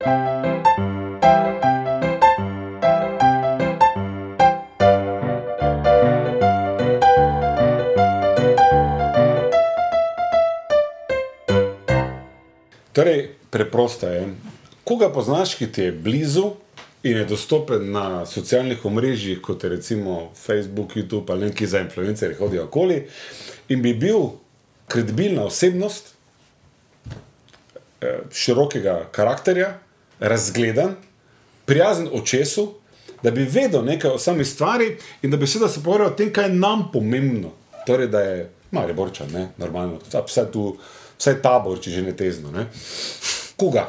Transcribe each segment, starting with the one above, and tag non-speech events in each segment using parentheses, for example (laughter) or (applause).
Torej, preprosto je. Koga poznaš, ki ti je blizu in je dostopen na socialnih omrežjih, kot je recimo Facebook, YouTube ali neki za influencerje hodijo okoli, in bi bil kredibilna osebnost, eh, širokega karakterja, razgledan, prijazen očesu, da bi vedel nekaj o sami stvari in da bi seveda se pogovarjal o tem, kaj je nam pomembno. Torej, da je malo borča, ne, normalno, vsaj tu, vsaj tabor, če že ne tezno. Ne. Koga?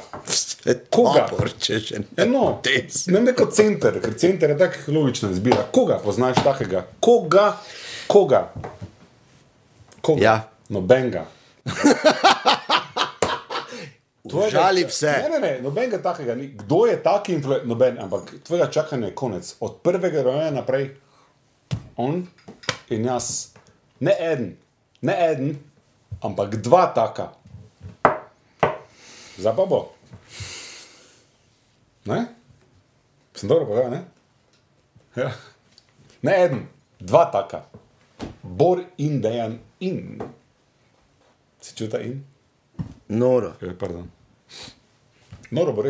Koga? Tabor, če že ne. No, tezno. ne vem, kot center, ker center je tako logična izbira. Koga poznaš takega? Koga? Koga? Koga? Ja. (laughs) Žali vse. Ne, ne, ne, nobenega takega ni. Kdo je taki influencer? Noben, ampak tvojega čakanja je konec. Od prvega roja naprej, on in jaz. Ne en, ne en, ampak dva taka. Zdaj pa bo. Ne? Sem dobro povedal, ne? Ja. Ne en, dva taka. Bor in dejan in. Si čuta in? Noro. Ja, pardon. Noro bo res.